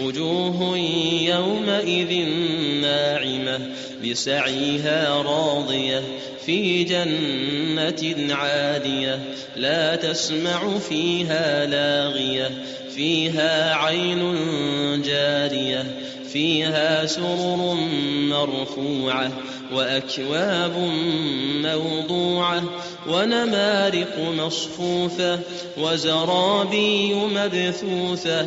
وجوه يومئذ ناعمة لسعيها راضية في جنة عالية لا تسمع فيها لاغية فيها عين جارية فيها سرر مرفوعة وأكواب موضوعة ونمارق مصفوفة وزرابي مبثوثة